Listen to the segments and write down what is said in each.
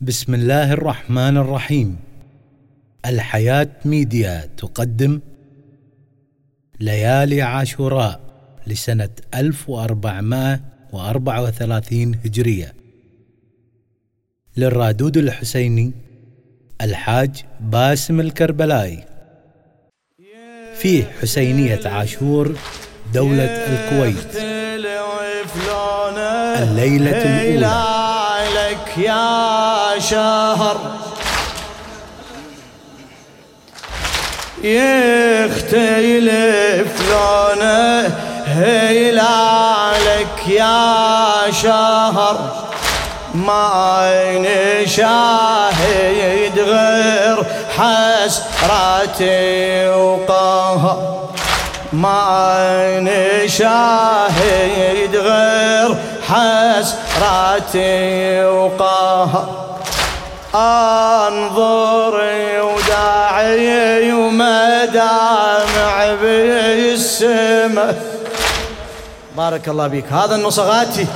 بسم الله الرحمن الرحيم. الحياة ميديا تقدم. ليالي عاشوراء لسنة 1434 هجرية. للرادود الحسيني الحاج باسم الكربلائي في حسينية عاشور دولة الكويت. الليلة الأولى. يا شهر يختلف لونه هلالك يا شهر ما نشاهد غير حسرتي وقهر. ما نشاهد غير حسرتي وقهر أنظري وداعي ومدامع بالسماء بارك الله بك هذا النصغاتي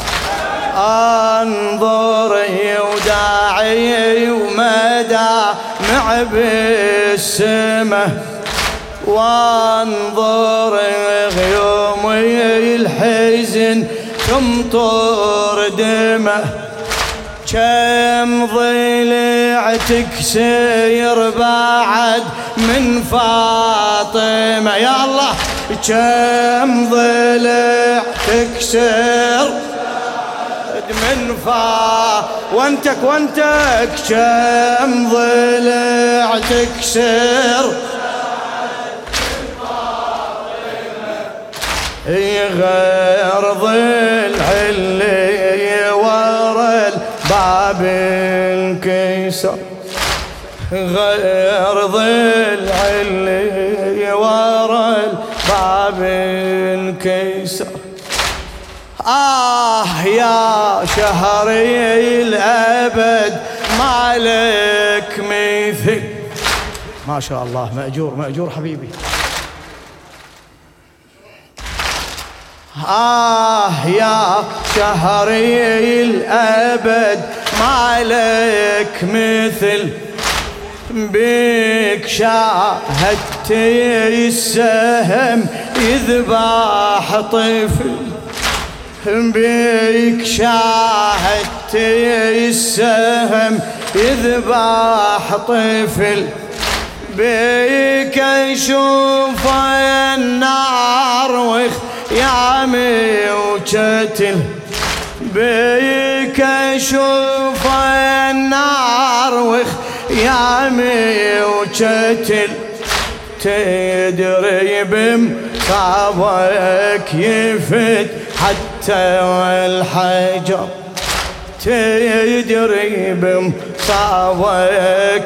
أنظري وداعي ومدامع بالسماء وانظر تمطر دمه كم ضلعتك سير بعد من فاطمة؟ يا الله كم ضلعتك سير من فا وانتك وانتك كم ضلعتك سير غير ظل اللي ورا الباب انكسر. غير ظل اللي ورا الباب انكسر. آه يا شهري الأبد مالك مثل. ما شاء الله مأجور مأجور حبيبي. آه يا شهري الأبد مالك مثل بك شاهدت السهم يذبح طفل. بك شاهدت السهم يذبح طفل. بك أشوف النار وخ يا وجتل بيك أشوف النار وخ يا وجتل تدري بمصابك يفت حتى الحجر. تدري بمصابك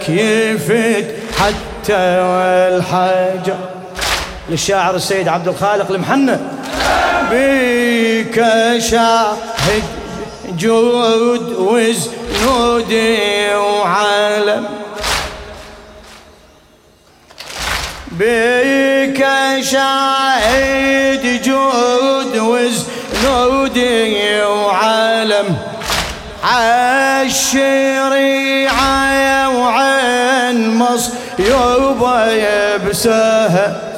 يفت حتى الحجر. للشاعر السيد عبد الخالق المحنى بك شاهد جود وزنود وعالم. بك شاهد جود وزنود وعالم. عالشريعة وعين مصر يوبا بسهل.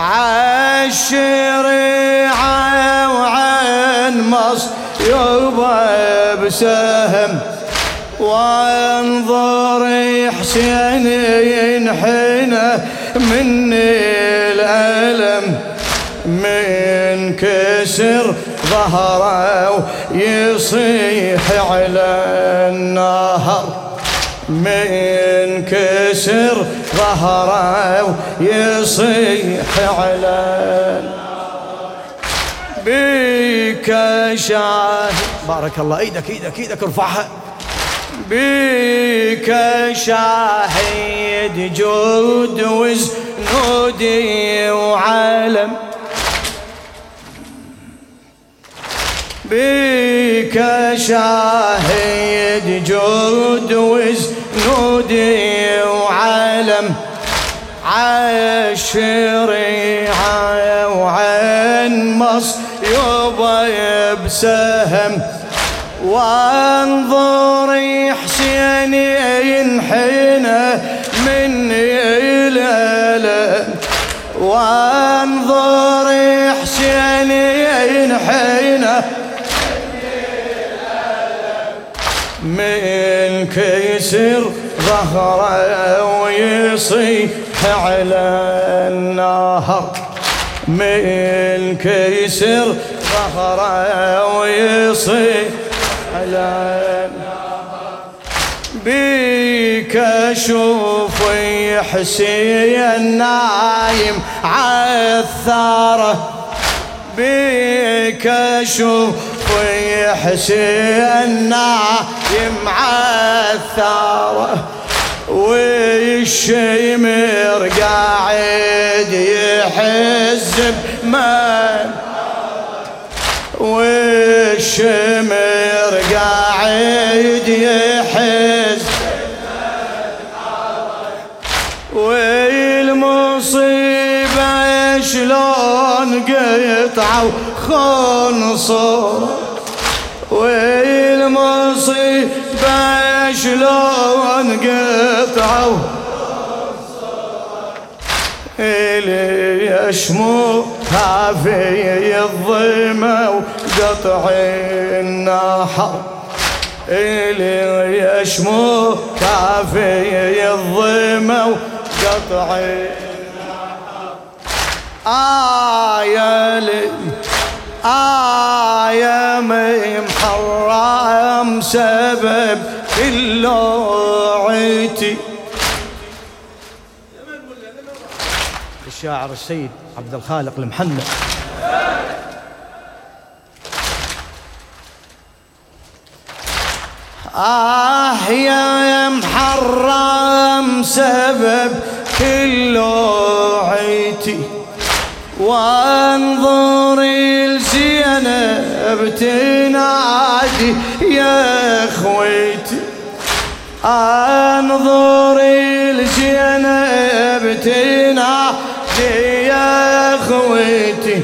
عالشريعة وعن مص يوبا بسهم وانظر حسين ينحنى من الألم. من كسر ظهره ويصيح على النهر. من كسر ظهره ويصيح على بك شاهد. بارك الله. إيدك إيدك إيدك ارفعها. بك شاهد جود وزنودي وعالم. بك شاهد جود وزنودي عالشريعة وعين مص يبا بسهم. وانظر حسين ينحنى مني الألم وانظر حسين ينحنى من كيسر ظهره ويصيح. على النهر من كيسر ظهره ويصيح على بيك أشوف حسين نايم عالثاره بيك أشوف حسين نايم عالثاره والشيمر قاعد يحز بمن؟ والشمر قاعد يحز والمصيبة شلون قطعوا خنصر؟ والمصيبة شلون قطعوا. إلي يشمو كافي الظما وقطع النحر إلي يشمو كافي الظما وقطع آية لي آية سبب عيتي. الشاعر السيد عبد الخالق المحنى آه يا محرم سبب كل عيتي. وانظر الزينب تنادي انظر الزينب تنادي يا خويتي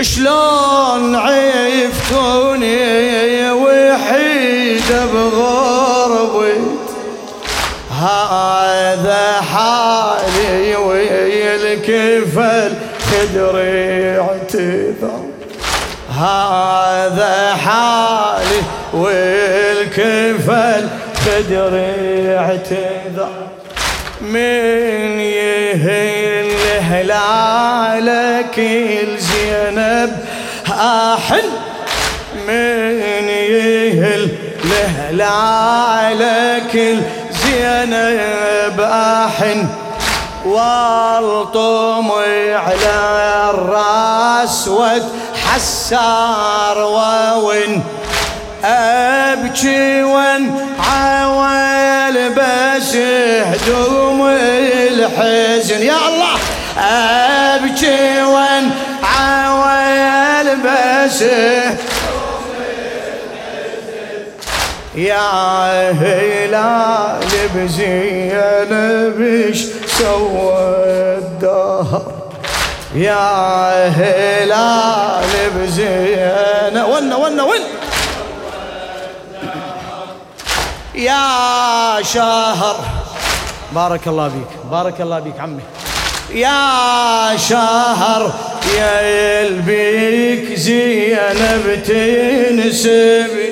شلون عفتوني وحيد بغربي؟ هذا حالي والكفل خدري اعتذر. هذا حالي والكفل خدري اعتذر من يهل هلالك الزينب احن من يهل لهلالك الزينب احن وألطم على الراس وتحسر وون ابكي وان عوال بس هدوم الحزن. يا الله! ابكي وان عوال بس يا هلال بزينبش سوى الدهر يا هلال بزينب ون ون ون. يا شهر بارك الله بيك بارك الله بيك عمي. يا شهر يا البيك زينب تنسبي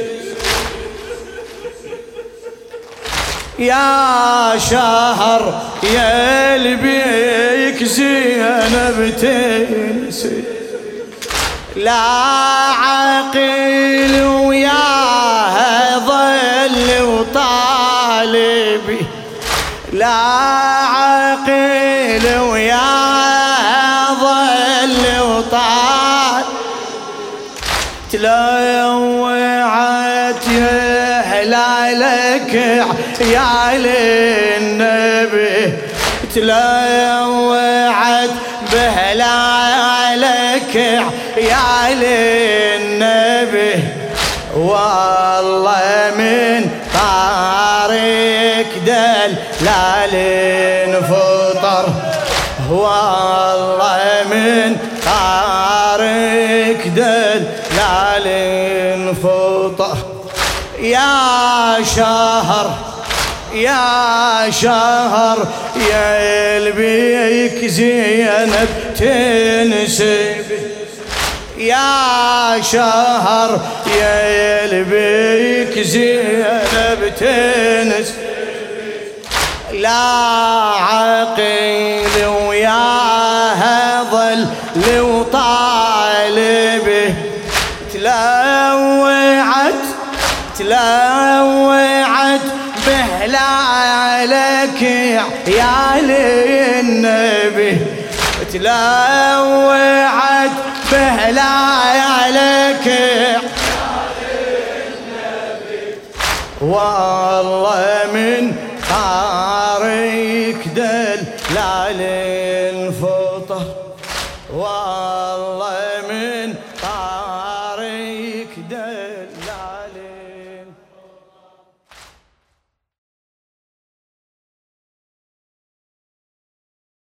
يا شهر يا البيك زينب تنسي لا عقيل وياها لا عقيل وياها ظل وطالبي تلوعت هلالك يا النبي تلوعت بهلالك يا النبي والله من طارق دل لا فطر والله من طارق دل لا فطر يا شهر يا شهر يا البيك زينب تنسب يا شهر يا البيك زينب تنسب لا عقيل ظل لو طالبه تلوعت تلوعت بهلالك يا للنبي. تلوعت والله من خارك دل